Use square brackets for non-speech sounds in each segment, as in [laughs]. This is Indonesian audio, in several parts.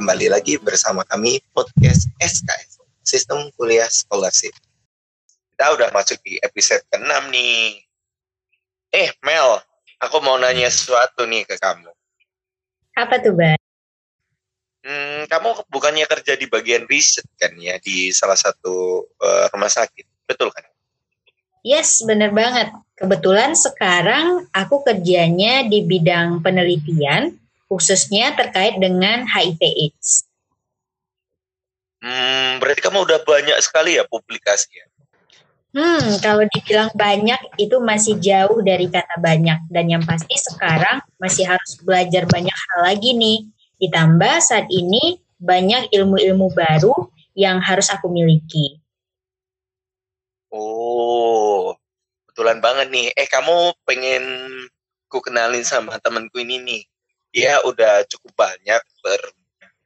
Kembali lagi bersama kami podcast SKS, Sistem Kuliah Scholarship. Kita udah masuk di episode ke-6 nih. Eh Mel, aku mau nanya sesuatu nih ke kamu. Apa tuh, Bang? Hmm, kamu bukannya kerja di bagian riset kan ya di salah satu uh, rumah sakit, betul kan? Yes, bener banget. Kebetulan sekarang aku kerjanya di bidang penelitian, khususnya terkait dengan HIV/AIDS. Hmm, berarti kamu udah banyak sekali ya publikasinya. Hmm, kalau dibilang banyak itu masih jauh dari kata banyak dan yang pasti sekarang masih harus belajar banyak hal lagi nih. Ditambah saat ini banyak ilmu-ilmu baru yang harus aku miliki. Oh, kebetulan banget nih. Eh, kamu pengen ku kenalin sama temanku ini nih. Dia udah cukup banyak ber,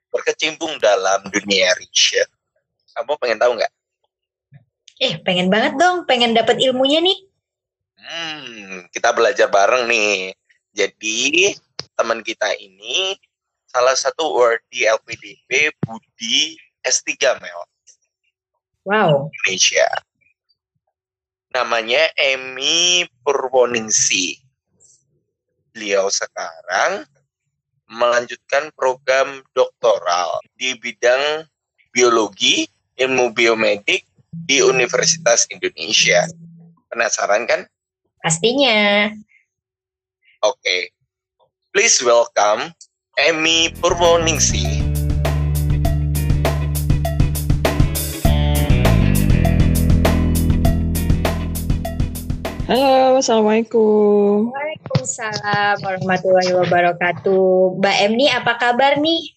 berkecimpung dalam dunia riset. Kamu pengen tahu nggak? Eh, pengen banget dong, pengen dapat ilmunya nih. Hmm, kita belajar bareng nih. Jadi, teman kita ini salah satu award di LPDP Budi S3 Mel. Wow. Indonesia namanya Emi Purwoningsi. Beliau sekarang melanjutkan program doktoral di bidang biologi, ilmu biomedik di Universitas Indonesia. Penasaran kan? Pastinya. Oke. Okay. Please welcome Emi Purwoningsi. Halo, Assalamualaikum. Waalaikumsalam warahmatullahi wabarakatuh. Mbak Em nih apa kabar nih?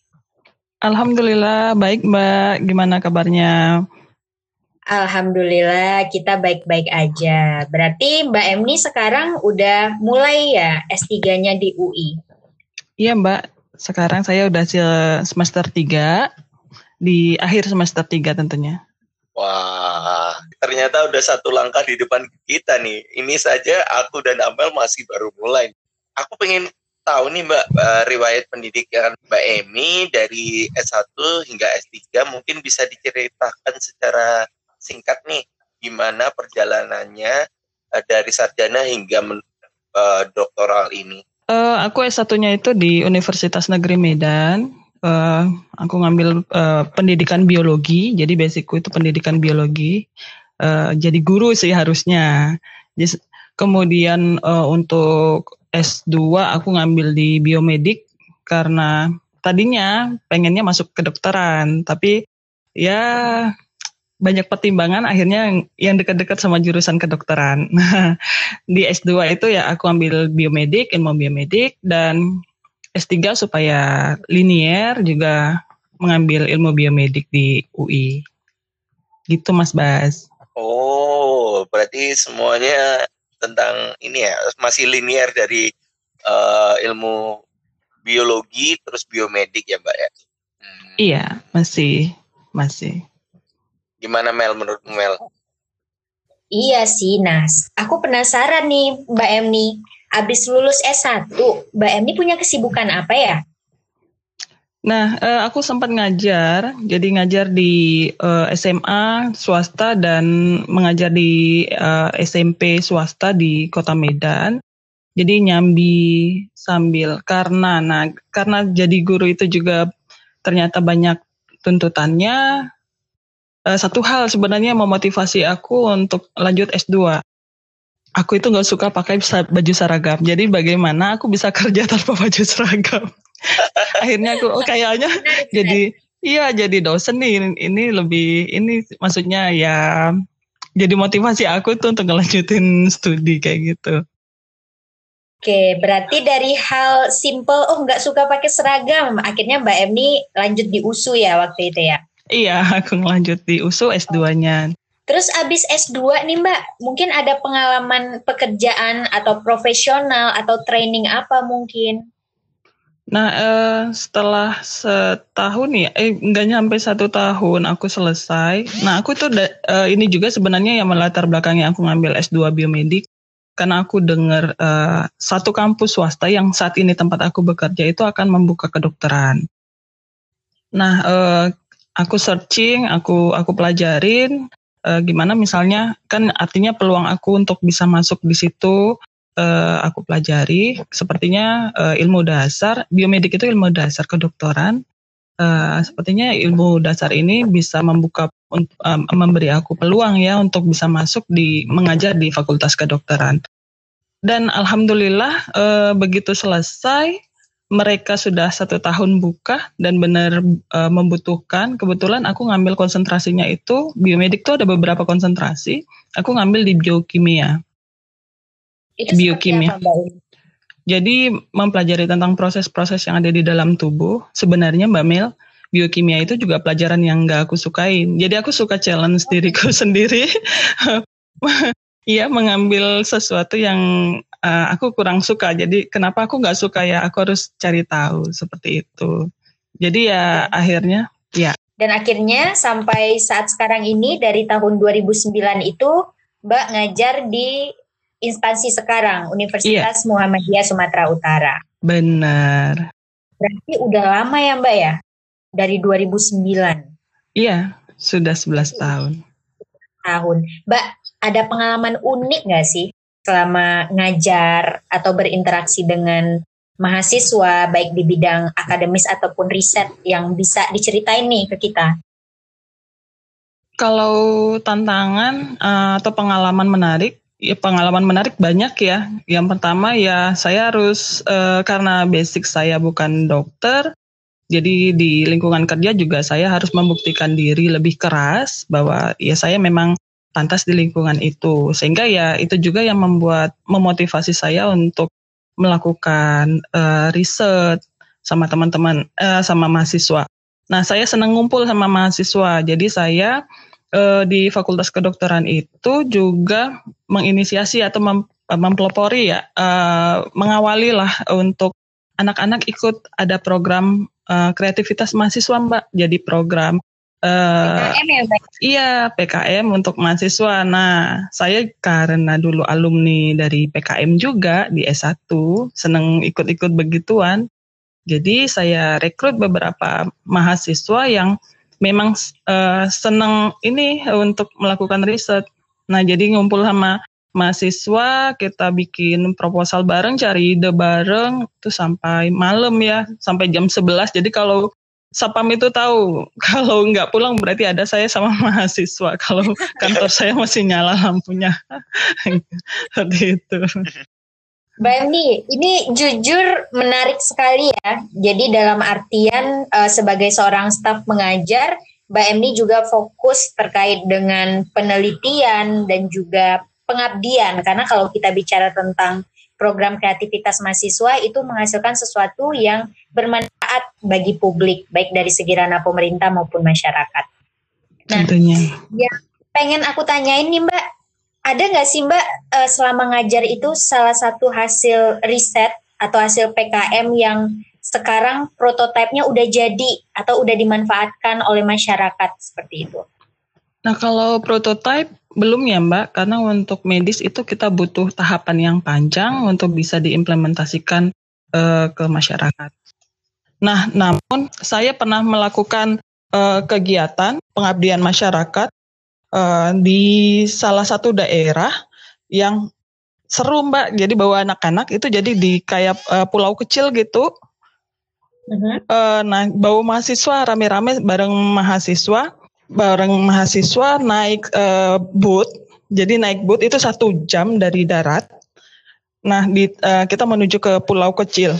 Alhamdulillah, baik Mbak. Gimana kabarnya? Alhamdulillah, kita baik-baik aja. Berarti Mbak Em nih sekarang udah mulai ya S3-nya di UI? Iya Mbak, sekarang saya udah semester 3, di akhir semester 3 tentunya. Wah, ternyata udah satu langkah di depan kita nih. Ini saja aku dan Amel masih baru mulai. Aku pengen tahu nih Mbak, uh, riwayat pendidikan Mbak Emi dari S1 hingga S3 mungkin bisa diceritakan secara singkat nih gimana perjalanannya uh, dari sarjana hingga uh, doktoral ini. Uh, aku S1-nya itu di Universitas Negeri Medan uh, aku ngambil uh, pendidikan biologi, jadi basicku itu pendidikan biologi. Uh, jadi guru sih harusnya. Jadi, kemudian uh, untuk S2 aku ngambil di biomedik karena tadinya pengennya masuk kedokteran, tapi ya banyak pertimbangan akhirnya yang dekat-dekat sama jurusan kedokteran. [laughs] Di S2 itu ya aku ambil biomedik, ilmu biomedik dan S3 supaya linier juga mengambil ilmu biomedik di UI. Gitu Mas Bas. Oh, berarti semuanya tentang ini ya, masih linier dari uh, ilmu biologi terus biomedik ya Mbak ya? Hmm. Iya, masih, masih. Gimana Mel menurut Mel? Iya sih, Nas. Aku penasaran nih Mbak Em nih abis lulus S1, Mbak Emi punya kesibukan apa ya? Nah, uh, aku sempat ngajar, jadi ngajar di eh, SMA swasta dan mengajar di eh, SMP swasta di Kota Medan. Jadi nyambi sambil karena nah karena jadi guru itu juga ternyata banyak tuntutannya. Satu hal sebenarnya memotivasi aku untuk lanjut S2 aku itu nggak suka pakai baju seragam. Jadi bagaimana aku bisa [laughs] kerja tanpa baju seragam? [laughs] Akhirnya aku oh kayaknya jadi iya jadi dosen nih ini lebih ini maksudnya ya jadi motivasi aku tuh untuk ngelanjutin [laughs] studi kayak gitu. Oke, berarti dari hal simple, oh nggak suka pakai seragam, akhirnya Mbak Emni lanjut di USU ya waktu itu ya? Iya, aku ngelanjut di USU S2-nya. Terus abis S2 nih Mbak, mungkin ada pengalaman pekerjaan atau profesional atau training apa mungkin? Nah, eh, setelah setahun ya, eh nggak nyampe satu tahun aku selesai. Nah, aku tuh eh, ini juga sebenarnya yang melatar belakangnya aku ngambil S2 biomedik karena aku dengar eh, satu kampus swasta yang saat ini tempat aku bekerja itu akan membuka kedokteran. Nah, uh, aku searching, aku aku pelajarin uh, gimana misalnya kan artinya peluang aku untuk bisa masuk di situ uh, aku pelajari. Sepertinya uh, ilmu dasar biomedik itu ilmu dasar kedokteran. Uh, sepertinya ilmu dasar ini bisa membuka memberi aku peluang ya untuk bisa masuk di mengajar di fakultas kedokteran. Dan alhamdulillah uh, begitu selesai mereka sudah satu tahun buka dan benar uh, membutuhkan. Kebetulan aku ngambil konsentrasinya itu biomedik tuh ada beberapa konsentrasi. Aku ngambil di biokimia. Itu biokimia. Apa, Jadi mempelajari tentang proses-proses yang ada di dalam tubuh. Sebenarnya Mbak Mel, biokimia itu juga pelajaran yang nggak aku sukain. Jadi aku suka challenge diriku [laughs] sendiri. Iya, mengambil sesuatu yang uh, aku kurang suka. Jadi kenapa aku nggak suka ya? Aku harus cari tahu seperti itu. Jadi ya, ya. akhirnya ya. Dan akhirnya sampai saat sekarang ini dari tahun 2009 itu Mbak ngajar di instansi sekarang Universitas ya. Muhammadiyah Sumatera Utara. Benar. Berarti udah lama ya Mbak ya? Dari 2009. Iya, sudah 11 tahun. Tahun. Mbak, ada pengalaman unik nggak sih selama ngajar atau berinteraksi dengan mahasiswa baik di bidang akademis ataupun riset yang bisa diceritain nih ke kita? Kalau tantangan uh, atau pengalaman menarik, ya pengalaman menarik banyak ya. Yang pertama ya saya harus uh, karena basic saya bukan dokter, jadi di lingkungan kerja juga saya harus membuktikan diri lebih keras bahwa ya saya memang pantas di lingkungan itu. Sehingga ya itu juga yang membuat memotivasi saya untuk melakukan uh, riset sama teman-teman uh, sama mahasiswa. Nah, saya senang ngumpul sama mahasiswa. Jadi saya uh, di Fakultas Kedokteran itu juga menginisiasi atau mem mempelopori ya, uh, mengawali lah untuk anak-anak ikut ada program uh, kreativitas mahasiswa Mbak. Jadi program PKM ya, Mbak? Iya, PKM untuk mahasiswa. Nah, saya karena dulu alumni dari PKM juga di S1, seneng ikut-ikut begituan. Jadi saya rekrut beberapa mahasiswa yang memang uh, seneng ini untuk melakukan riset. Nah, jadi ngumpul sama mahasiswa, kita bikin proposal bareng, cari ide bareng, itu sampai malam ya, sampai jam 11. Jadi kalau Sapam itu tahu [laughs] kalau nggak pulang berarti ada saya sama [laughs] mahasiswa. Kalau kantor saya masih nyala lampunya, [laughs] seperti itu. Mbak ini jujur menarik sekali ya. Jadi dalam artian uh, sebagai seorang staf mengajar, Mbak Emni juga fokus terkait dengan penelitian dan juga pengabdian. Karena kalau kita bicara tentang program kreativitas mahasiswa itu menghasilkan sesuatu yang bermanfaat bagi publik, baik dari segi ranah pemerintah maupun masyarakat. Nah, Tentunya. yang pengen aku tanyain nih Mbak, ada nggak sih Mbak eh, selama ngajar itu salah satu hasil riset atau hasil PKM yang sekarang prototipenya udah jadi atau udah dimanfaatkan oleh masyarakat seperti itu? Nah kalau prototipe belum ya Mbak, karena untuk medis itu kita butuh tahapan yang panjang untuk bisa diimplementasikan uh, ke masyarakat. Nah, namun saya pernah melakukan uh, kegiatan pengabdian masyarakat uh, di salah satu daerah yang seru Mbak. Jadi bawa anak-anak itu jadi di kayak uh, pulau kecil gitu. Uh-huh. Uh, nah, bawa mahasiswa rame-rame bareng mahasiswa, bareng mahasiswa naik uh, boot. Jadi naik boot itu satu jam dari darat. Nah, di, uh, kita menuju ke pulau kecil.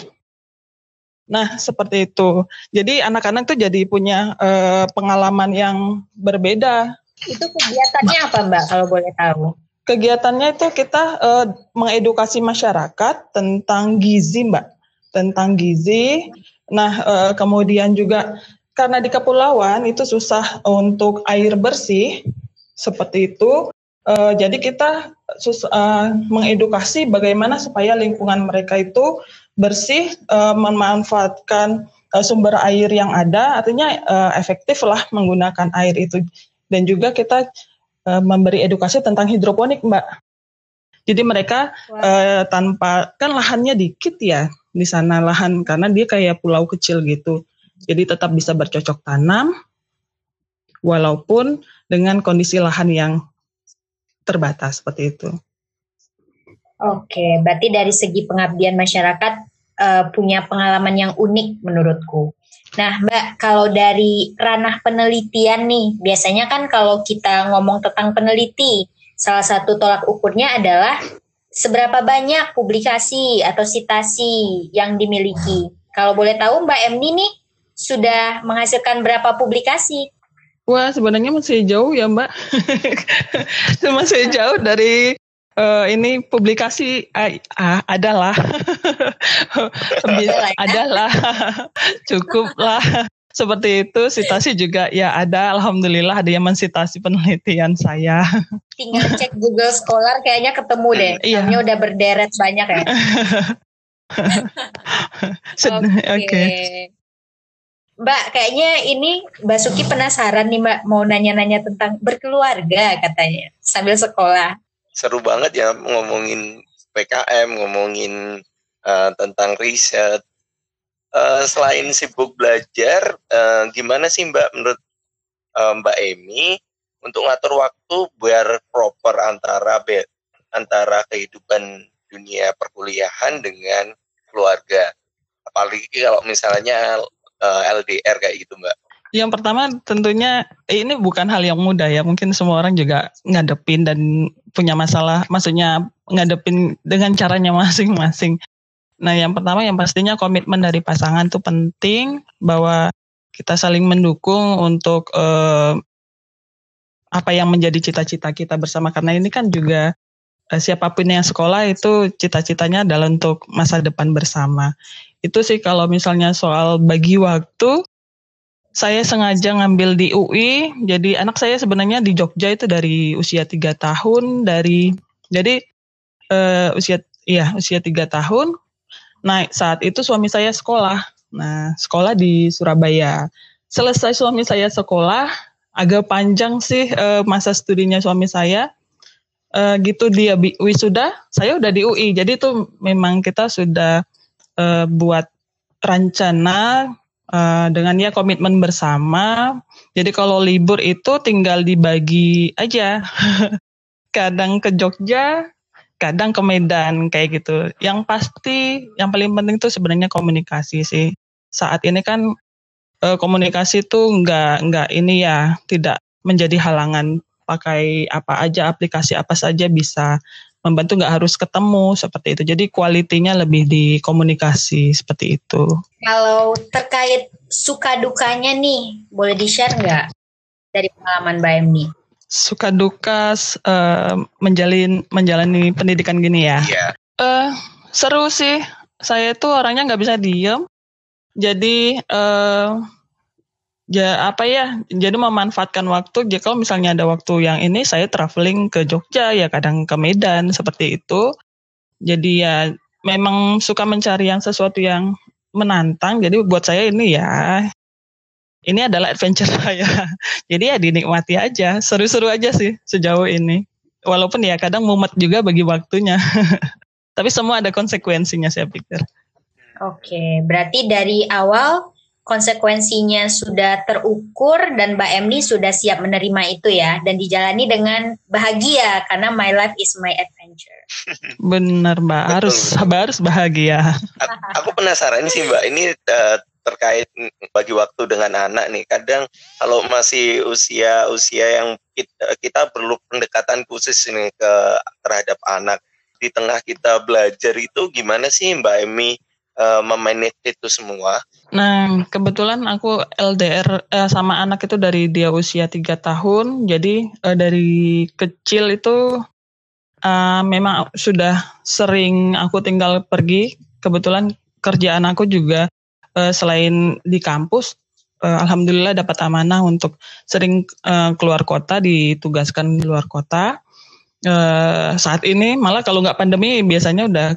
Nah, seperti itu. Jadi anak-anak tuh jadi punya uh, pengalaman yang berbeda. Itu kegiatannya apa, Mbak, kalau boleh tahu? Kegiatannya itu kita uh, mengedukasi masyarakat tentang gizi, Mbak. Tentang gizi. Nah, uh, kemudian juga karena di kepulauan itu susah untuk air bersih, seperti itu. Uh, jadi kita sus, uh, mengedukasi bagaimana supaya lingkungan mereka itu bersih, uh, memanfaatkan uh, sumber air yang ada, artinya uh, efektif lah menggunakan air itu. Dan juga kita uh, memberi edukasi tentang hidroponik, Mbak. Jadi mereka wow. uh, tanpa kan lahannya dikit ya di sana lahan karena dia kayak pulau kecil gitu. Jadi tetap bisa bercocok tanam walaupun dengan kondisi lahan yang terbatas seperti itu. Oke, berarti dari segi pengabdian masyarakat uh, punya pengalaman yang unik menurutku. Nah, Mbak, kalau dari ranah penelitian nih, biasanya kan kalau kita ngomong tentang peneliti, salah satu tolak ukurnya adalah seberapa banyak publikasi atau citasi yang dimiliki. Kalau boleh tahu, Mbak Emni nih sudah menghasilkan berapa publikasi? Wah, sebenarnya masih jauh ya, Mbak. [laughs] masih jauh dari uh, ini publikasi uh, uh, adalah [laughs] adalah, ya? adalah [laughs] cukup lah seperti itu sitasi juga ya ada alhamdulillah ada yang mensitasi penelitian saya [laughs] tinggal cek Google Scholar kayaknya ketemu deh iya. udah berderet banyak ya oke okay. okay. Mbak, kayaknya ini Mbak Suki penasaran nih Mbak, mau nanya-nanya tentang berkeluarga katanya, sambil sekolah. Seru banget ya ngomongin PKM, ngomongin uh, tentang riset. Uh, selain sibuk belajar, uh, gimana sih Mbak menurut uh, Mbak Emi untuk ngatur waktu biar proper antara antara kehidupan dunia perkuliahan dengan keluarga? Apalagi kalau misalnya uh, LDR kayak gitu mbak? Yang pertama tentunya eh, ini bukan hal yang mudah ya. Mungkin semua orang juga ngadepin dan punya masalah. Maksudnya ngadepin dengan caranya masing-masing. Nah yang pertama yang pastinya komitmen dari pasangan itu penting bahwa kita saling mendukung untuk eh, apa yang menjadi cita-cita kita bersama. Karena ini kan juga eh, siapa pun yang sekolah itu cita-citanya adalah untuk masa depan bersama. Itu sih kalau misalnya soal bagi waktu, saya sengaja ngambil di UI. Jadi anak saya sebenarnya di Jogja itu dari usia tiga tahun, dari jadi uh, usia iya usia tiga tahun. Nah saat itu suami saya sekolah. Nah sekolah di Surabaya. Selesai suami saya sekolah, agak panjang sih uh, masa studinya suami saya. Uh, gitu dia wisuda, saya udah di UI. Jadi itu memang kita sudah uh, buat rencana uh, dengan ya komitmen bersama. Jadi kalau libur itu tinggal dibagi aja. [laughs] kadang ke Jogja, kadang ke Medan kayak gitu. Yang pasti yang paling penting itu sebenarnya komunikasi sih. Saat ini kan uh, komunikasi itu nggak nggak ini ya tidak menjadi halangan pakai apa aja aplikasi apa saja bisa membantu nggak harus ketemu seperti itu. Jadi kualitinya lebih di komunikasi seperti itu. Kalau terkait suka dukanya nih, boleh di-share nggak dari pengalaman Mbak Emni? Suka duka uh, menjalin menjalani pendidikan gini ya. Iya. Uh, seru sih. Saya tuh orangnya nggak bisa diem. Jadi uh, ya apa ya jadi memanfaatkan waktu jadi kalau misalnya ada waktu yang ini saya traveling ke Jogja ya kadang ke Medan seperti itu. Jadi ya memang suka mencari yang sesuatu yang menantang jadi buat saya ini ya ini adalah adventure [laughs] saya. Jadi ya dinikmati aja seru-seru aja sih sejauh ini. Walaupun ya kadang mumet juga bagi waktunya. [laughs] Tapi semua ada konsekuensinya saya pikir. Oke, berarti dari awal konsekuensinya sudah terukur dan Mbak Emni sudah siap menerima itu ya dan dijalani dengan bahagia karena my life is my adventure. [laughs] Benar Mbak, harus harus bahagia. Aku penasaran sih Mbak, ini uh, terkait bagi waktu dengan anak nih. Kadang kalau masih usia-usia yang kita, kita perlu pendekatan khusus ini ke terhadap anak di tengah kita belajar itu gimana sih Mbak Emi uh, memanage itu semua? Nah, kebetulan aku LDR eh, sama anak itu dari dia usia tiga tahun, jadi eh, dari kecil itu uh, memang sudah sering aku tinggal pergi. Kebetulan kerjaan aku juga uh, selain di kampus, uh, alhamdulillah dapat amanah untuk sering uh, keluar kota, ditugaskan di luar kota. Uh, saat ini malah kalau nggak pandemi biasanya udah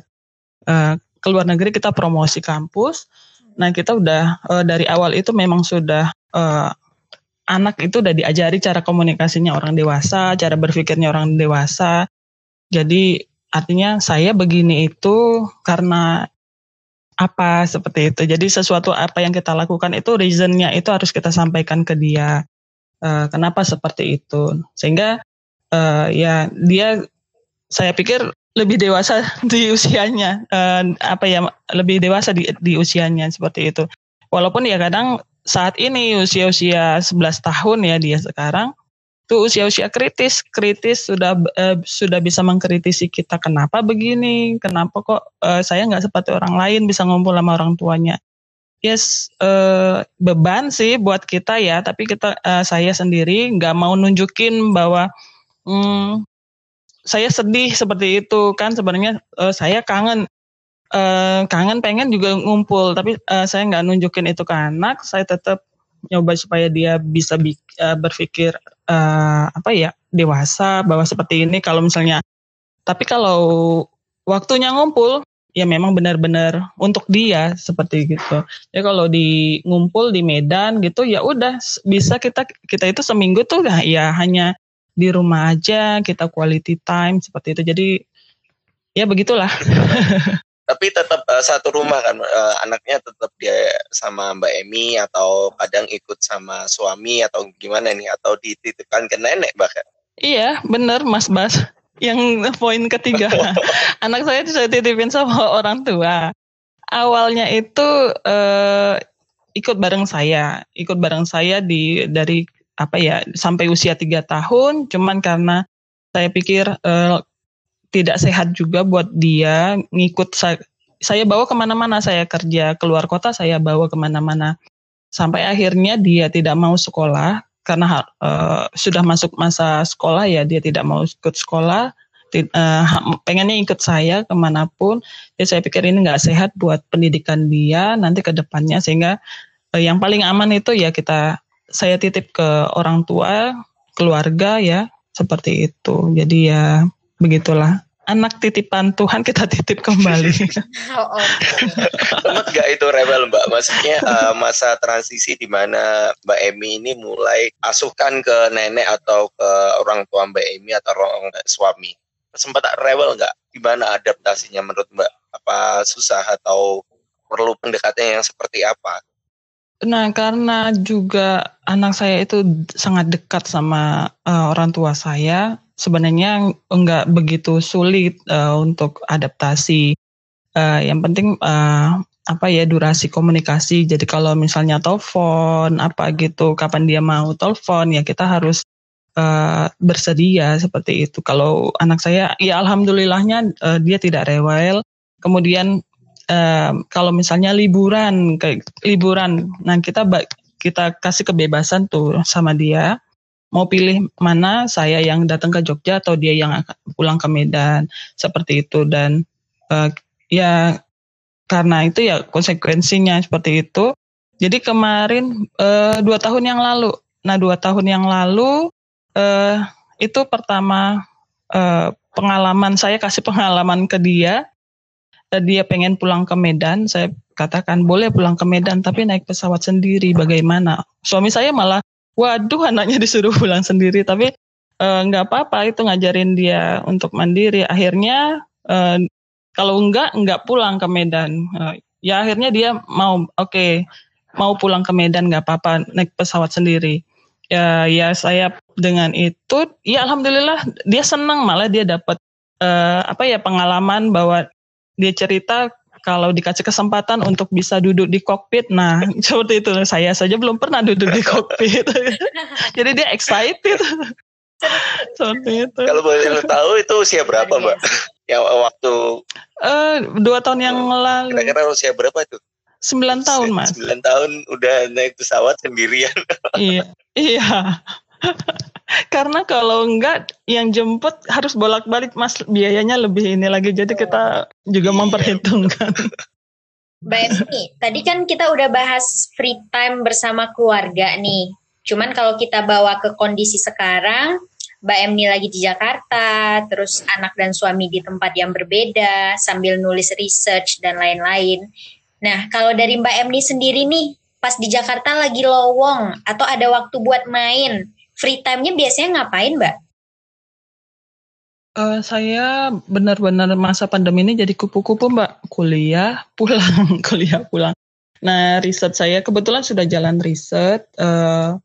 uh, ke luar negeri kita promosi kampus. Nah kita udah uh, dari awal itu memang sudah uh, anak itu udah diajari cara komunikasinya orang dewasa, cara berpikirnya orang dewasa. Jadi artinya saya begini itu karena apa seperti itu. Jadi sesuatu apa yang kita lakukan itu reasonnya itu harus kita sampaikan ke dia. Uh, kenapa seperti itu? Sehingga ya dia saya pikir lebih dewasa [laughs] di usianya uh, apa ya lebih dewasa di, di usianya seperti itu. Walaupun ya kadang saat ini usia-usia 11 tahun ya dia sekarang itu usia-usia kritis, kritis sudah uh, sudah bisa mengkritisi kita kenapa begini, kenapa kok uh, saya nggak seperti orang lain bisa ngumpul sama orang tuanya. Yes, uh, beban sih buat kita ya, tapi kita uh, saya sendiri nggak mau nunjukin bahwa hmm, saya sedih seperti itu kan sebenarnya uh, saya kangen uh, kangen pengen juga ngumpul, tapi uh, saya nggak nunjukin itu ke anak, saya tetap nyoba supaya dia bisa uh, berpikir uh, apa ya dewasa bahwa seperti ini kalau misalnya tapi kalau waktunya ngumpul ya memang benar-benar untuk dia seperti gitu. Ya kalau di ngumpul di Medan gitu ya udah bisa kita kita itu seminggu tuh ya hanya di rumah aja kita quality time seperti itu. Jadi ya begitulah. [laughs] tapi tetap uh, satu rumah kan uh, anaknya tetap dia sama Mbak Emi atau kadang ikut sama suami atau gimana nih atau dititipkan ke nenek bahkan? Iya bener Mas Bas. Yang poin ketiga. [laughs] Anak saya itu saya titipin sama orang tua. Awalnya itu uh, ikut bareng saya. Ikut bareng saya di dari apa ya sampai usia tiga tahun cuman karena saya pikir uh, tidak sehat juga buat dia ngikut saya, saya bawa ke mana-mana saya kerja keluar kota saya bawa ke mana-mana. Sampai akhirnya dia tidak mau sekolah karena uh, sudah masuk masa sekolah ya dia tidak mau ikut sekolah uh, pengennya ikut saya ke mana pun. Ya saya pikir ini nggak sehat buat pendidikan dia nanti ke depannya sehingga uh, yang paling aman itu ya kita saya titip ke orang tua keluarga ya seperti itu jadi ya begitulah anak titipan Tuhan kita titip kembali. [laughs] oh, okay. gak itu rebel Mbak? Maksudnya uh, masa transisi di mana Mbak Emi ini mulai asuhkan ke nenek atau ke orang tua Mbak Emi atau orang suami. Sempat rebel nggak? Gimana adaptasinya menurut Mbak? Apa susah atau perlu pendekatan yang seperti apa? Nah, karena juga anak saya itu sangat dekat sama uh, orang tua saya, sebenarnya enggak begitu sulit uh, untuk adaptasi. Uh, yang penting uh, apa ya durasi komunikasi. Jadi kalau misalnya telepon apa gitu, kapan dia mau telepon ya kita harus uh, bersedia seperti itu. Kalau anak saya ya alhamdulillahnya uh, dia tidak rewel. Kemudian kalau misalnya liburan kayak liburan, nah kita kita kasih kebebasan tuh sama dia. Mau pilih mana saya yang datang ke Jogja atau dia yang pulang ke Medan. Seperti itu. Dan uh, ya karena itu ya konsekuensinya seperti itu. Jadi kemarin uh, dua tahun yang lalu. Nah dua tahun yang lalu uh, itu pertama uh, pengalaman saya kasih pengalaman ke dia dia pengen pulang ke Medan saya katakan boleh pulang ke Medan tapi naik pesawat sendiri bagaimana? Suami saya malah waduh anaknya disuruh pulang sendiri tapi eh, nggak uh, apa-apa itu ngajarin dia untuk mandiri. Akhirnya uh, kalau enggak enggak pulang ke Medan. Uh, ya akhirnya dia mau oke okay, mau pulang ke Medan nggak apa-apa naik pesawat sendiri. Ya ya saya dengan itu ya alhamdulillah dia senang malah dia dapat apa ya pengalaman bahwa dia cerita kalau dikasih kesempatan untuk bisa duduk di kokpit, nah [laughs] seperti itu saya saja belum pernah duduk di kokpit, [laughs] jadi dia excited. [laughs] seperti itu. Kalau boleh tahu itu usia berapa mbak? Yang waktu uh, dua tahun yang lalu. Kira-kira usia berapa itu? Sembilan tahun mas. Sembilan tahun udah naik pesawat sendirian. iya, iya. [laughs] Karena kalau enggak yang jemput harus bolak-balik Mas biayanya lebih ini lagi. Jadi kita juga iya. memperhitungkan. [laughs] Mbak Emi, tadi kan kita udah bahas free time bersama keluarga nih. Cuman kalau kita bawa ke kondisi sekarang, Mbak Emi lagi di Jakarta, terus anak dan suami di tempat yang berbeda, sambil nulis research dan lain-lain. Nah, kalau dari Mbak Emi sendiri nih, pas di Jakarta lagi lowong atau ada waktu buat main, free time-nya biasanya ngapain, Mbak? Uh, saya benar-benar masa pandemi ini jadi kupu-kupu mbak kuliah [laughs] pulang kuliah pulang. Nah riset saya kebetulan sudah jalan riset uh,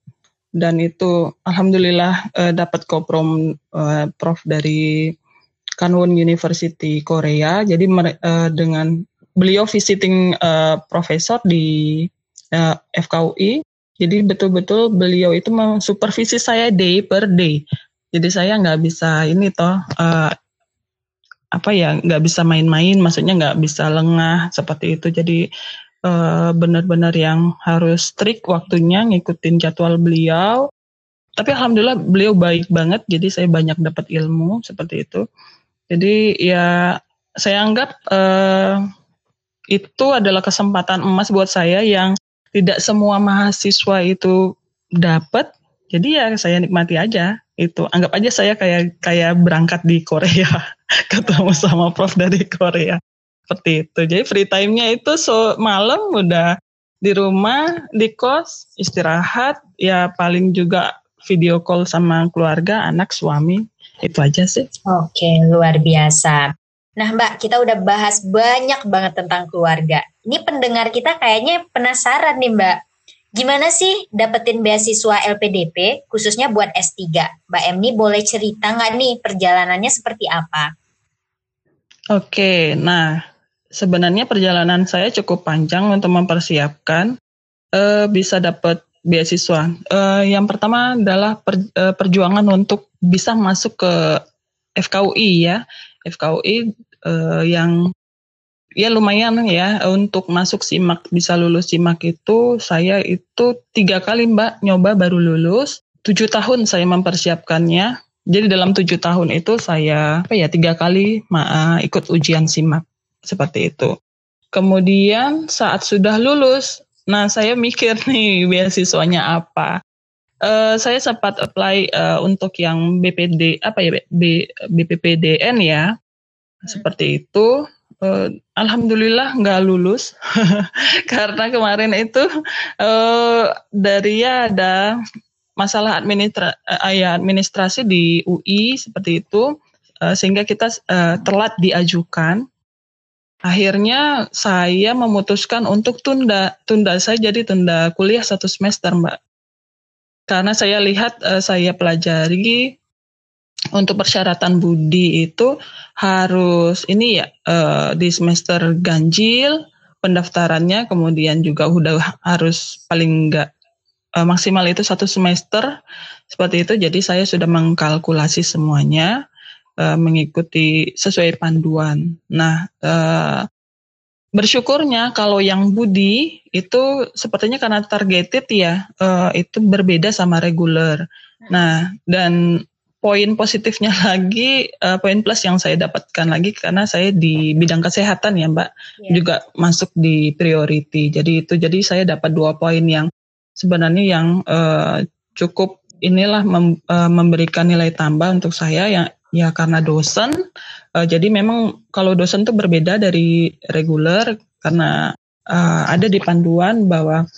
dan itu alhamdulillah uh, dapat koprom uh, prof dari Kanwon University Korea. Jadi uh, dengan beliau visiting uh, profesor di uh, FKUI. Jadi betul-betul beliau itu mensupervisi saya day per day. Jadi saya nggak bisa ini toh uh, apa ya nggak bisa main-main maksudnya nggak bisa lengah seperti itu. Jadi uh, benar-benar yang harus strict waktunya ngikutin jadwal beliau. Tapi alhamdulillah beliau baik banget jadi saya banyak dapat ilmu seperti itu. Jadi ya saya anggap uh, itu adalah kesempatan emas buat saya yang tidak semua mahasiswa itu dapat jadi ya saya nikmati aja itu. Anggap aja saya kayak kayak berangkat di Korea [laughs] ketemu sama prof dari Korea. Seperti itu. Jadi free time-nya itu so malam udah di rumah di kos istirahat ya paling juga video call sama keluarga anak suami itu aja sih. Oke luar biasa. Nah Mbak, kita udah bahas banyak banget tentang keluarga. Ini pendengar kita kayaknya penasaran nih Mbak. Gimana sih dapetin beasiswa LPDP khususnya buat S3? Mbak Em nih boleh cerita nggak nih perjalanannya seperti apa? Oke, nah sebenarnya perjalanan saya cukup panjang untuk mempersiapkan uh, bisa dapat beasiswa. Uh, yang pertama adalah per, uh, perjuangan untuk bisa masuk ke FKUI ya. FKUI uh, yang ya lumayan ya. Untuk masuk simak bisa lulus simak itu saya itu tiga kali mbak nyoba baru lulus. Tujuh tahun saya mempersiapkannya. Jadi dalam tujuh tahun itu saya apa ya tiga kali ma ikut ujian simak. Seperti itu. Kemudian saat sudah lulus nah saya mikir [laughs] nih beasiswanya apa. Uh, saya sempat apply uh, untuk yang BPD apa ya B, BPPDN ya. Seperti itu uh, alhamdulillah nggak lulus. [laughs] Karena kemarin itu uh, dari ya ada masalah administra uh, ya administrasi di UI seperti itu uh, sehingga kita uh, telat diajukan. Akhirnya saya memutuskan untuk tunda tunda saya jadi tunda kuliah satu semester mbak. Karena saya lihat uh, saya pelajari untuk persyaratan budi itu harus ini ya uh, di semester ganjil pendaftarannya kemudian juga udah harus paling enggak uh, maksimal itu satu semester. Seperti itu jadi saya sudah mengkalkulasi semuanya uh, mengikuti sesuai panduan. Nah bersyukurnya kalau yang budi itu sepertinya karena targeted ya itu berbeda sama reguler. Nah dan poin positifnya [laughs] lagi, uh, poin plus yang saya dapatkan lagi karena saya di bidang kesehatan ya Mbak, yeah. juga masuk di priority. Jadi itu jadi saya dapat dua poin yang sebenarnya yang uh, cukup inilah mem, uh, memberikan nilai tambah untuk saya yang ya karena dosen. Uh, jadi memang kalau dosen itu berbeda dari reguler karena uh, ada di panduan bahwa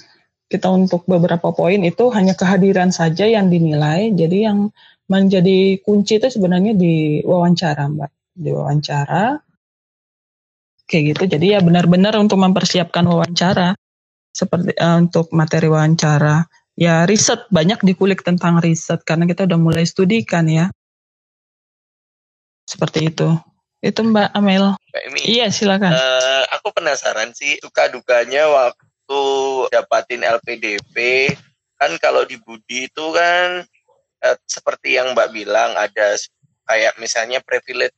kita untuk beberapa poin itu hanya kehadiran saja yang dinilai. Jadi yang menjadi kunci itu sebenarnya di wawancara mbak. Di wawancara. Kayak gitu. Jadi ya benar-benar untuk mempersiapkan wawancara. Seperti uh, untuk materi wawancara. Ya riset. Banyak dikulik tentang riset. Karena kita udah mulai studikan ya. Seperti itu. Itu Mbak Amel. Mbak Emi, iya silakan. uh, aku penasaran sih suka dukanya waktu dapatin LPDP kan kalau di Budi itu kan eh, seperti yang Mbak bilang ada kayak misalnya privilege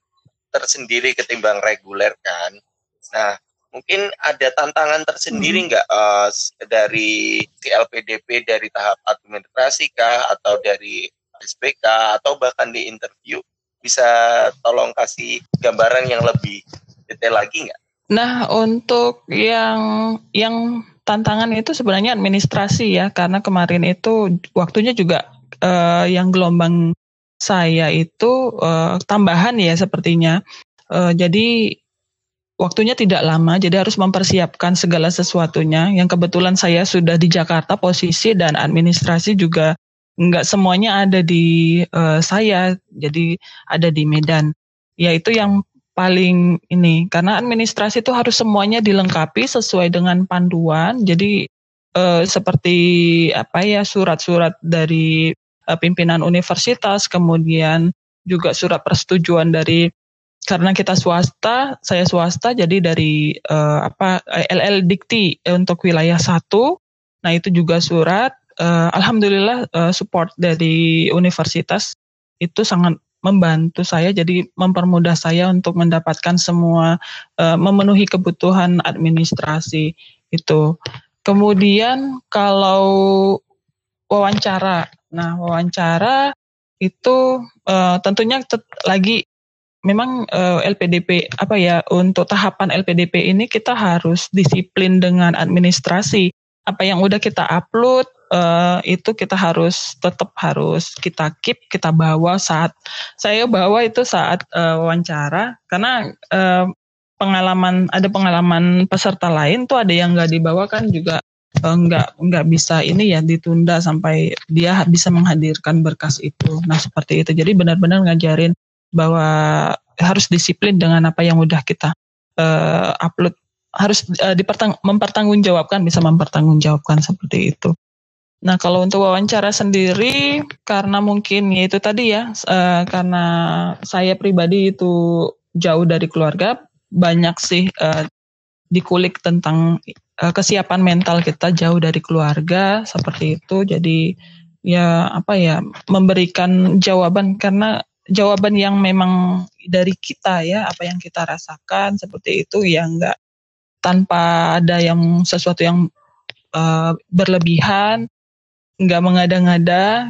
tersendiri ketimbang reguler kan. Nah, mungkin ada tantangan tersendiri hmm. nggak hmm. uh, dari LPDP dari tahap administrasi kah atau dari SPK atau bahkan di interview bisa tolong kasih gambaran yang lebih detail lagi nggak? Nah, untuk yang yang tantangan itu sebenarnya administrasi ya, karena kemarin itu waktunya juga uh, yang gelombang saya itu uh, tambahan ya sepertinya. Uh, jadi waktunya tidak lama, jadi harus mempersiapkan segala sesuatunya. Yang kebetulan saya sudah di Jakarta posisi dan administrasi juga nggak semuanya ada di uh, saya, jadi ada di Medan. Ya itu yang paling ini karena administrasi itu harus semuanya dilengkapi sesuai dengan panduan. Jadi eh, seperti apa ya surat-surat dari pimpinan universitas, kemudian juga surat persetujuan dari karena kita swasta, saya swasta, jadi dari eh, apa LL Dikti untuk wilayah satu. Nah itu juga surat. Eh, Alhamdulillah eh, support dari universitas itu sangat membantu saya jadi mempermudah saya untuk mendapatkan semua uh, memenuhi kebutuhan administrasi itu. Kemudian kalau wawancara, nah wawancara itu uh, tentunya lagi memang uh, LPDP apa ya untuk tahapan LPDP ini kita harus disiplin dengan administrasi. Apa yang udah kita upload uh, itu kita harus tetap harus kita keep kita bawa saat saya bawa itu saat uh, wawancara. Karena uh, pengalaman ada pengalaman peserta lain tuh ada yang nggak dibawa kan juga nggak nggak bisa ini ya ditunda sampai dia bisa menghadirkan berkas itu. Nah seperti itu. Jadi benar-benar ngajarin bahwa harus disiplin dengan apa yang udah kita uh, upload. Harus uh, dipertang mempertanggungjawabkan bisa mempertanggungjawabkan seperti itu. Nah kalau untuk wawancara sendiri karena mungkin ya itu tadi ya uh, karena saya pribadi itu jauh dari keluarga banyak sih uh, dikulik tentang uh, kesiapan mental kita jauh dari keluarga seperti itu. Jadi ya apa ya memberikan jawaban. Karena jawaban yang memang dari kita ya apa yang kita rasakan seperti itu ya enggak tanpa ada yang sesuatu yang uh, berlebihan nggak mengada-ngada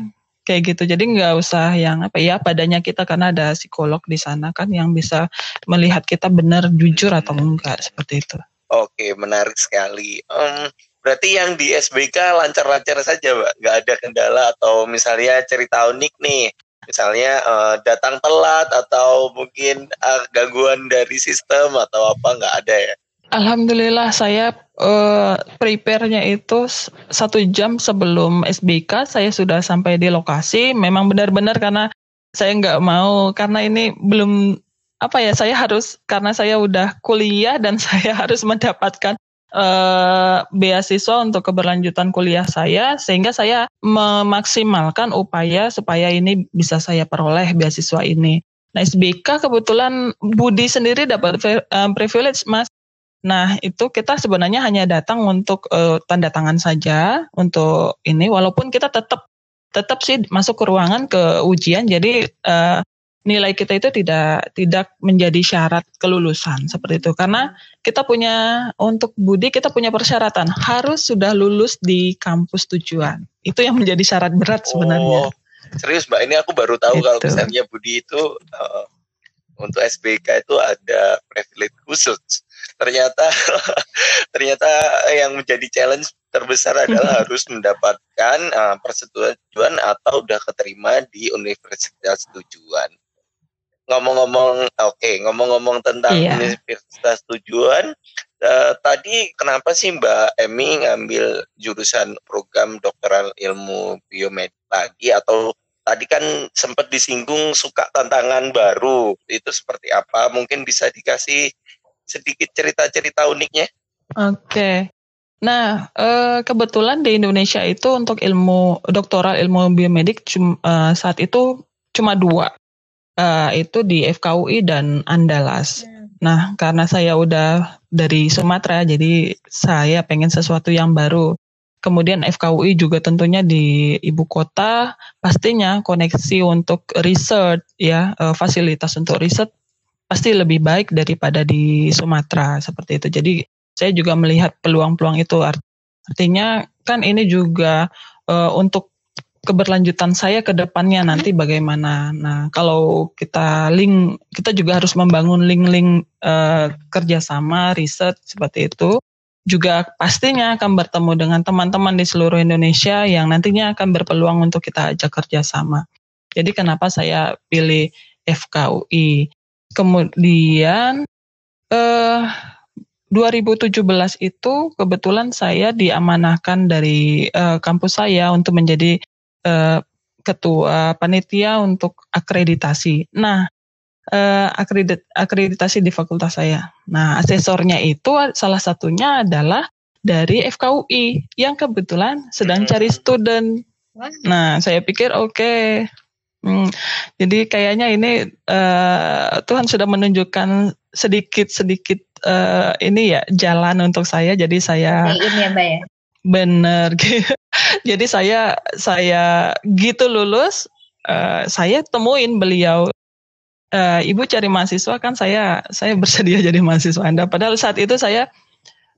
kayak gitu. Jadi nggak usah yang apa ya padanya kita karena ada psikolog di sana kan yang bisa melihat kita benar jujur atau enggak seperti itu. Oke, menarik sekali. Um, berarti yang di SBK lancar-lancar saja, Mbak. Nggak ada kendala atau misalnya cerita unik nih. Misalnya uh, datang telat atau mungkin uh, gangguan dari sistem atau apa nggak ada ya? Alhamdulillah saya uh, prepare-nya itu satu jam sebelum SBK saya sudah sampai di lokasi. Memang benar-benar karena saya nggak mau karena ini belum apa ya saya harus karena saya udah kuliah dan [laughs] saya harus mendapatkan uh, beasiswa untuk keberlanjutan kuliah saya sehingga saya memaksimalkan upaya supaya ini bisa saya peroleh beasiswa ini. Nah SBK kebetulan Budi sendiri dapat uh, privilege mas Nah, itu kita sebenarnya hanya datang untuk uh, tanda tangan saja untuk ini walaupun kita tetap tetap sih masuk ke ruangan ke ujian jadi uh, nilai kita itu tidak tidak menjadi syarat kelulusan seperti itu karena kita punya untuk Budi kita punya persyaratan harus sudah lulus di kampus tujuan. Itu yang menjadi syarat berat sebenarnya. Oh, serius Mbak, ini aku baru tahu itu. kalau misalnya Budi itu uh, untuk SBK itu ada privilege khusus ternyata [laughs] ternyata yang menjadi challenge terbesar adalah [laughs] harus mendapatkan uh, persetujuan atau udah keterima di universitas tujuan. Ngomong-ngomong, oke, okay, ngomong-ngomong tentang iya. universitas tujuan, uh, tadi kenapa sih Mbak Emi ngambil jurusan program doktoral ilmu biomed lagi atau tadi kan sempat disinggung suka tantangan baru itu seperti apa? Mungkin bisa dikasih sedikit cerita-cerita uniknya. Oke. Nah, eh, kebetulan di Indonesia itu untuk ilmu doktoral ilmu biomedik eh, saat itu cuma dua, eh, itu di FKUI dan Andalas. Hmm. Nah, karena saya udah dari Sumatera, jadi saya pengen sesuatu yang baru. Kemudian FKUI juga tentunya di ibu kota, pastinya koneksi untuk riset ya, fasilitas untuk riset pasti lebih baik daripada di Sumatera seperti itu. Jadi saya juga melihat peluang-peluang itu artinya kan ini juga uh, untuk keberlanjutan saya ke depannya nanti bagaimana. Nah, kalau kita link, kita juga harus membangun link-link uh, kerjasama, riset seperti itu. Juga pastinya akan bertemu dengan teman-teman di seluruh Indonesia yang nantinya akan berpeluang untuk kita ajak kerjasama. Jadi kenapa saya pilih FKUI? Kemudian eh 2017 itu kebetulan saya diamanahkan dari eh, kampus saya untuk menjadi eh, ketua panitia untuk akreditasi. Nah, uh, akredit, akreditasi di fakultas saya. Nah, asesornya itu salah satunya adalah dari FKUI yang kebetulan sedang cari student. Nah, saya pikir oke. Okay. Hmm, jadi kayaknya ini uh, Tuhan sudah menunjukkan sedikit-sedikit uh, ini ya jalan untuk saya. Jadi saya ini ya, Mbak ya. Bener. [laughs] jadi saya saya gitu lulus, uh, saya temuin beliau uh, ibu cari mahasiswa kan saya saya bersedia [laughs] jadi mahasiswa anda padahal saat itu saya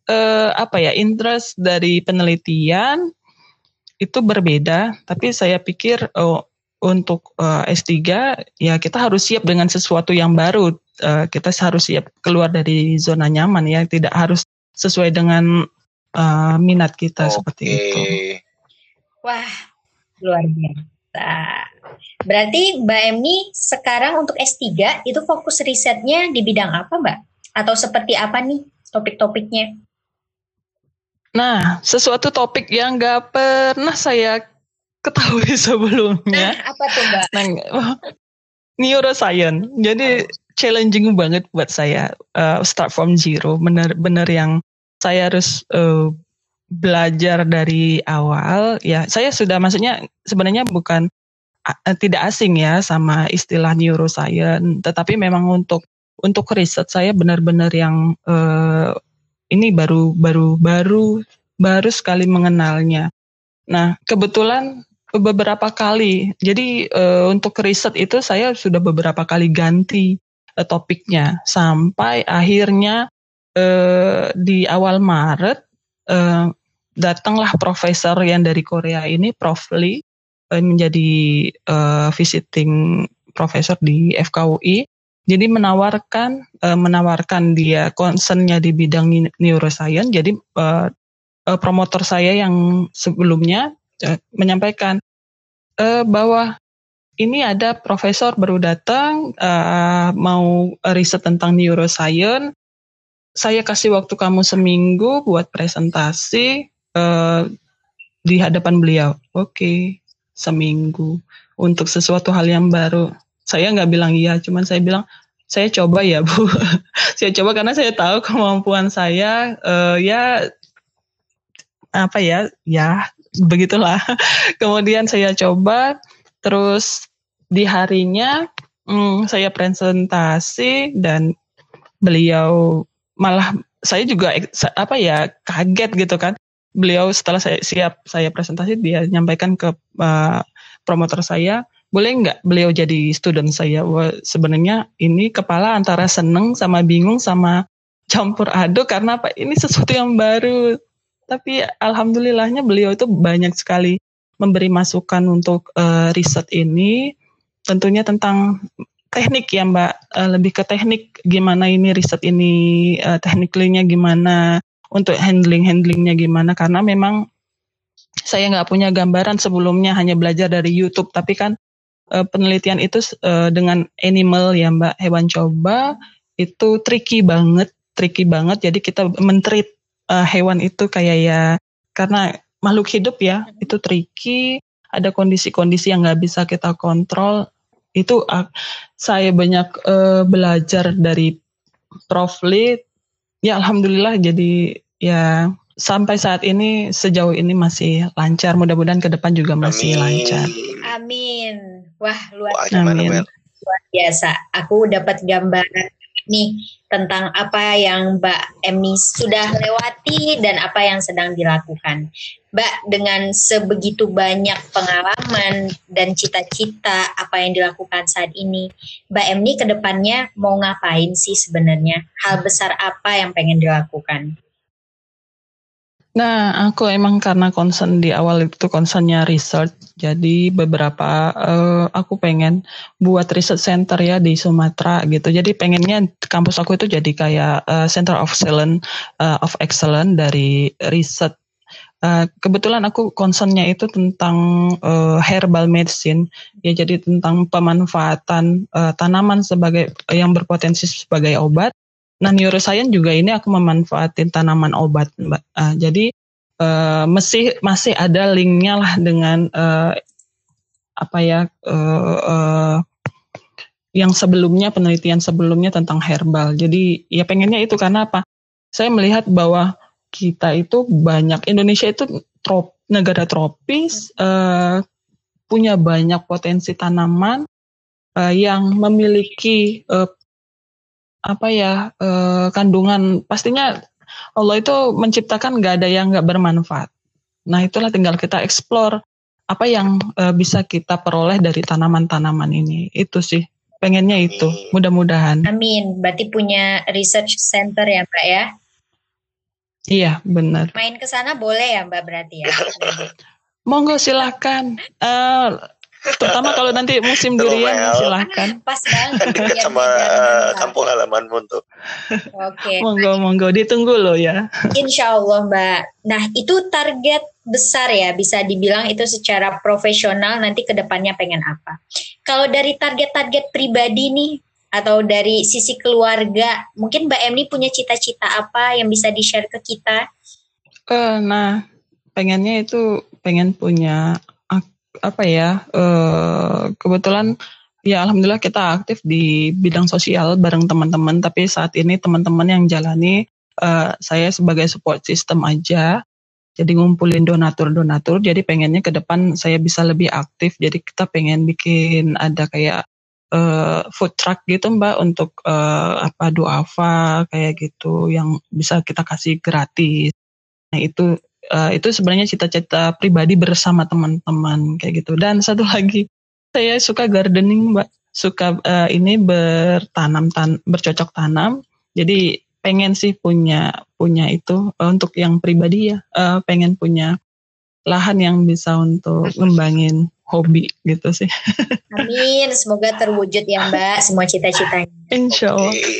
uh, apa ya interest dari penelitian itu berbeda, tapi saya pikir oh, untuk uh, S3 ya kita harus siap dengan sesuatu yang baru. Uh, kita harus siap keluar dari zona nyaman ya, tidak harus sesuai dengan uh, minat kita okay. seperti itu. Wah, luar biasa. Berarti Mbak Emi sekarang untuk S3 itu fokus risetnya di bidang apa, Mbak? Atau seperti apa nih topik-topiknya? Nah, sesuatu topik yang gak pernah saya ketahui [laughs] sebelumnya. Nah, apa tuh Mbak? Nah, neuroscience. Jadi challenging banget buat saya uh, start from zero. Bener-bener yang saya harus uh, belajar dari awal. Ya, saya sudah maksudnya sebenarnya bukan uh, tidak asing ya sama istilah neuroscience, tetapi memang untuk untuk riset saya benar-benar yang uh, ini baru baru baru baru sekali mengenalnya. Nah, kebetulan beberapa kali. Jadi uh, untuk riset itu saya sudah beberapa kali ganti uh, topiknya sampai akhirnya uh, di awal Maret uh, datanglah profesor yang dari Korea ini Prof Lee uh, menjadi uh, visiting profesor di FKUI jadi menawarkan uh, menawarkan dia concernnya di bidang neuroscience. Jadi uh, promotor saya yang sebelumnya menyampaikan uh, bahwa ini ada profesor baru datang uh, mau riset tentang neuroscience. Saya kasih waktu kamu seminggu buat presentasi uh, di hadapan beliau. Oke, okay, seminggu untuk sesuatu hal yang baru saya nggak bilang iya, cuman saya bilang saya coba ya bu, [laughs] saya coba karena saya tahu kemampuan saya uh, ya apa ya ya begitulah. [laughs] Kemudian saya coba, terus di harinya hmm, saya presentasi dan beliau malah saya juga apa ya kaget gitu kan. Beliau setelah saya siap saya presentasi dia nyampaikan ke uh, promotor saya boleh nggak beliau jadi student saya? Sebenarnya ini kepala antara seneng sama bingung sama campur aduk karena apa? Ini sesuatu yang baru. Tapi alhamdulillahnya beliau itu banyak sekali memberi masukan untuk uh, riset ini. Tentunya tentang teknik ya Mbak, uh, lebih ke teknik gimana ini riset ini uh, tekniknya gimana, untuk handling handlingnya gimana karena memang saya nggak punya gambaran sebelumnya hanya belajar dari YouTube tapi kan uh, penelitian itu uh, dengan animal ya Mbak hewan coba itu tricky banget, tricky banget. Jadi kita mentreat uh, hewan itu kayak ya karena makhluk hidup ya itu tricky. Ada kondisi-kondisi yang nggak bisa kita kontrol. Itu uh, saya banyak uh, belajar dari Prof. Lee. Ya alhamdulillah jadi ya sampai saat ini sejauh ini masih lancar. Mudah-mudahan ke depan juga masih Amin. lancar. Amin. Wah, luar, Amin. luar biasa. Aku dapat gambaran nih tentang apa yang Mbak Emi sudah lewati dan apa yang sedang dilakukan. Mbak, dengan sebegitu banyak pengalaman dan cita-cita apa yang dilakukan saat ini, Mbak Emi ke depannya mau ngapain sih sebenarnya? Hal besar apa yang pengen dilakukan? Nah, aku emang karena concern di awal itu concernnya research, jadi beberapa uh, aku pengen buat research center ya di Sumatera gitu. Jadi pengennya kampus aku itu jadi kayak uh, center of excellence uh, of excellence dari riset. Uh, kebetulan aku concernnya itu tentang uh, herbal medicine, ya jadi tentang pemanfaatan uh, tanaman sebagai yang berpotensi sebagai obat Nah, neuroscience juga ini aku memanfaatin tanaman obat, Mbak. Uh, jadi uh, masih masih ada linknya lah dengan uh, apa ya uh, uh, yang sebelumnya penelitian sebelumnya tentang herbal. Jadi ya pengennya itu karena apa? Saya melihat bahwa kita itu banyak Indonesia itu trop, negara tropis uh, punya banyak potensi tanaman uh, yang memiliki uh, apa ya uh, kandungan. Pastinya Allah itu menciptakan nggak ada yang nggak bermanfaat. Nah itulah tinggal kita explore apa yang uh, bisa kita peroleh dari tanaman-tanaman ini. Itu sih pengennya itu. Mudah-mudahan. Amin. Berarti punya research center ya mbak ya? Iya benar. Main ke sana boleh ya mbak berarti ya? Monggo silahkan uh, terutama kalau nanti musim durian silahkan pas banget [laughs] dekat sama uh, kampung halamanmu tuh. Oke. Okay. monggo monggo. Ditunggu loh ya. [laughs] Insya Allah mbak. Nah itu target besar ya bisa dibilang itu secara profesional nanti ke depannya pengen apa. Kalau dari target-target pribadi nih atau dari sisi keluarga mungkin mbak Emni punya cita-cita apa yang bisa di share ke kita? Uh, nah pengennya itu pengen punya apa ya uh, kebetulan ya alhamdulillah kita aktif di bidang sosial bareng teman-teman tapi saat ini teman-teman yang jalani uh, saya sebagai support system aja. Jadi ngumpulin donatur-donatur jadi pengennya ke depan saya bisa lebih aktif. Jadi kita pengen bikin ada kayak uh, food truck gitu mbak untuk uh, apa duafa kayak gitu yang bisa kita kasih gratis. Nah itu uh, itu sebenarnya cita-cita pribadi bersama teman-teman kayak gitu. Dan satu lagi, saya suka gardening, mbak. Suka uh, ini bertanam tan bercocok tanam. Jadi pengen sih punya punya itu uh, untuk yang pribadi ya. Uh, pengen punya lahan yang bisa untuk ngembangin hobi gitu sih. Amin, semoga terwujud ya Mbak semua cita-citanya. Insya Allah. Oke,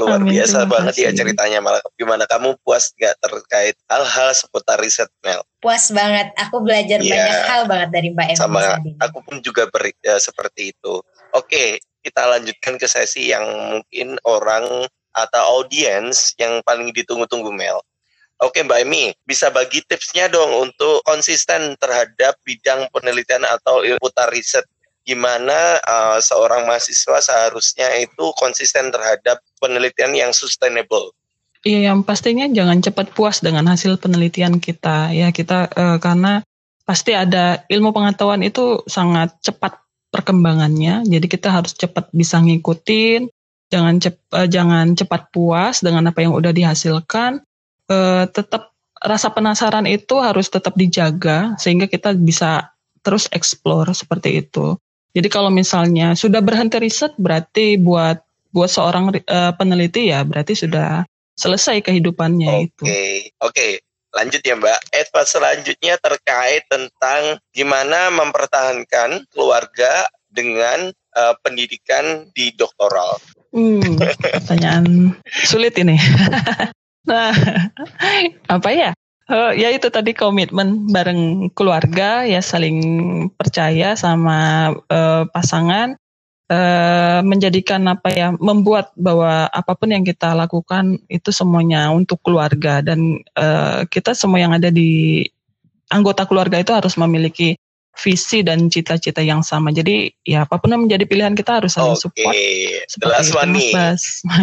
luar Amin, biasa banget ya ceritanya malah gimana kamu puas gak terkait hal-hal seputar riset Mel? Puas banget, aku belajar ya, banyak hal banget dari Mbak Emma. Sama aku pun juga ber, ya, seperti itu. Oke, kita lanjutkan ke sesi yang mungkin orang atau audiens yang paling ditunggu-tunggu Mel. Oke Mbak Emi, bisa bagi tipsnya dong untuk konsisten terhadap bidang penelitian atau putar riset. Gimana uh, seorang mahasiswa seharusnya itu konsisten terhadap penelitian yang sustainable? Iya, yang pastinya jangan cepat puas dengan hasil penelitian kita ya kita uh, karena pasti ada ilmu pengetahuan itu sangat cepat perkembangannya. Jadi kita harus cepat bisa ngikutin, jangan cep, uh, jangan cepat puas dengan apa yang udah dihasilkan uh, tetap rasa penasaran itu harus tetap dijaga sehingga kita bisa terus explore seperti itu. Jadi kalau misalnya sudah berhenti riset berarti buat buat seorang uh, peneliti ya berarti sudah selesai kehidupannya okay. itu. Oke, oke. Lanjut ya Mbak. Advice selanjutnya terkait tentang gimana mempertahankan keluarga dengan uh, pendidikan di doktoral. Hmm, [laughs] pertanyaan sulit ini. [laughs] Nah, [laughs] apa ya? Uh, ya itu tadi komitmen bareng keluarga ya saling percaya sama uh, pasangan uh, menjadikan apa ya membuat bahwa apa pun yang kita lakukan itu semuanya untuk keluarga dan uh, kita semua yang ada di anggota keluarga itu harus memiliki visi dan cita-cita yang sama. Jadi ya apa pun yang menjadi pilihan kita harus saling okay. support. Jelas nih.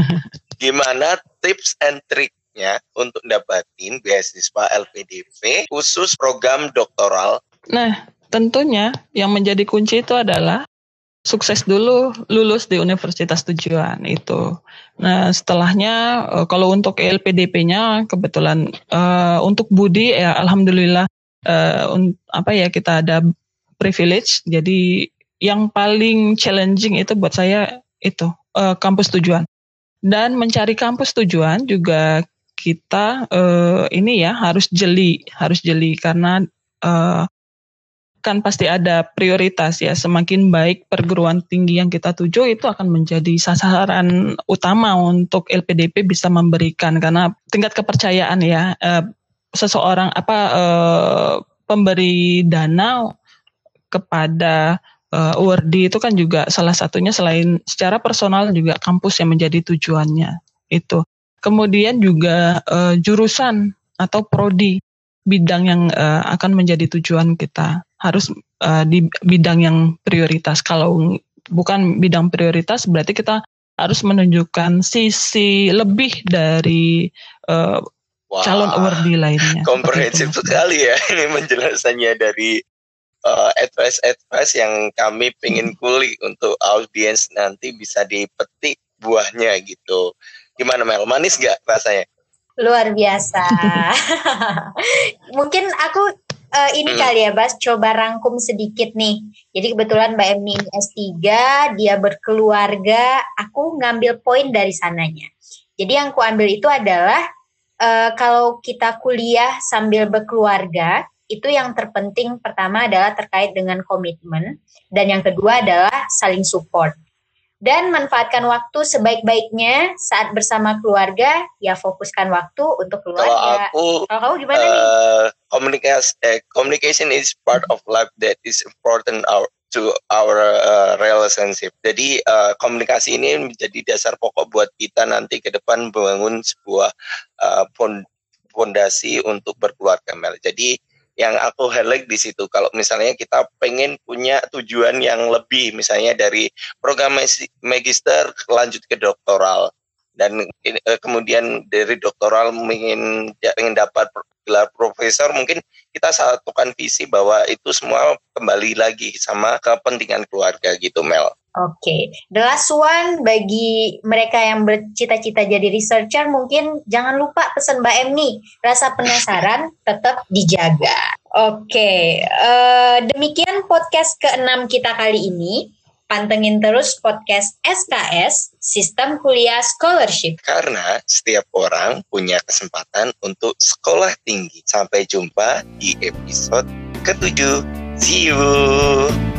[laughs] Gimana tips and trick syaratnya untuk dapatin beasiswa LPDP khusus program doktoral? Nah, tentunya yang menjadi kunci itu adalah sukses dulu lulus di universitas tujuan itu. Nah, setelahnya eh, kalau untuk LPDP-nya kebetulan uh, untuk Budi ya alhamdulillah uh, apa ya kita ada privilege. Jadi yang paling challenging itu buat saya itu uh, kampus tujuan. Dan mencari kampus tujuan juga kita uh, ini ya harus jeli, harus jeli. Karena uh, kan pasti ada prioritas ya. Semakin baik perguruan tinggi yang kita tuju itu akan menjadi sasaran utama untuk LPDP bisa memberikan. Karena tingkat kepercayaan ya uh, seseorang apa uh, pemberi dana kepada uh, URD itu kan juga salah satunya selain secara personal juga kampus yang menjadi tujuannya. Itu kemudian juga uh, jurusan atau prodi bidang yang uh, akan menjadi tujuan kita harus uh, di bidang yang prioritas. Kalau bukan bidang prioritas berarti kita harus menunjukkan sisi lebih dari uh, Wah, calon awardee lainnya. Komprehensif sekali ya [laughs] ini penjelasannya dari uh, advice-advice yang kami pengen kulik untuk audiens nanti bisa dipetik buahnya gitu. Gimana Mel? Manis gak rasanya? Luar biasa. [laughs] Mungkin aku uh, ini hmm. kali ya Bas, coba rangkum sedikit nih. Jadi kebetulan Mbak Emni S3, dia berkeluarga, aku ngambil poin dari sananya. Jadi yang aku ambil itu adalah uh, kalau kita kuliah sambil berkeluarga, itu yang terpenting pertama adalah terkait dengan komitmen dan yang kedua adalah saling support dan manfaatkan waktu sebaik-baiknya saat bersama keluarga ya fokuskan waktu untuk keluarga. Kalau aku, kalau kamu gimana uh, nih? Eh, Komunikasi, eh, communication is part of life that is important our, to our uh, relationship. Jadi uh, komunikasi ini menjadi dasar pokok buat kita nanti ke depan membangun sebuah uh, fondasi untuk berkeluarga Mel. Jadi yang aku highlight di situ kalau misalnya kita pengen punya tujuan yang lebih misalnya dari program magister lanjut ke doktoral dan eh, kemudian dari doktoral ingin ingin dapat gelar profesor mungkin kita satukan visi bahwa itu semua kembali lagi sama kepentingan keluarga gitu Mel. Oke, okay. the last one bagi mereka yang bercita-cita jadi researcher mungkin jangan lupa pesan Mbak Em nih, rasa penasaran tetap dijaga. Oke, okay. uh, eh, demikian podcast ke-6 kita kali ini. Pantengin terus podcast SKS, Sistem Kuliah Scholarship. Karena setiap orang punya kesempatan untuk sekolah tinggi. Sampai jumpa di episode ke-7. See you!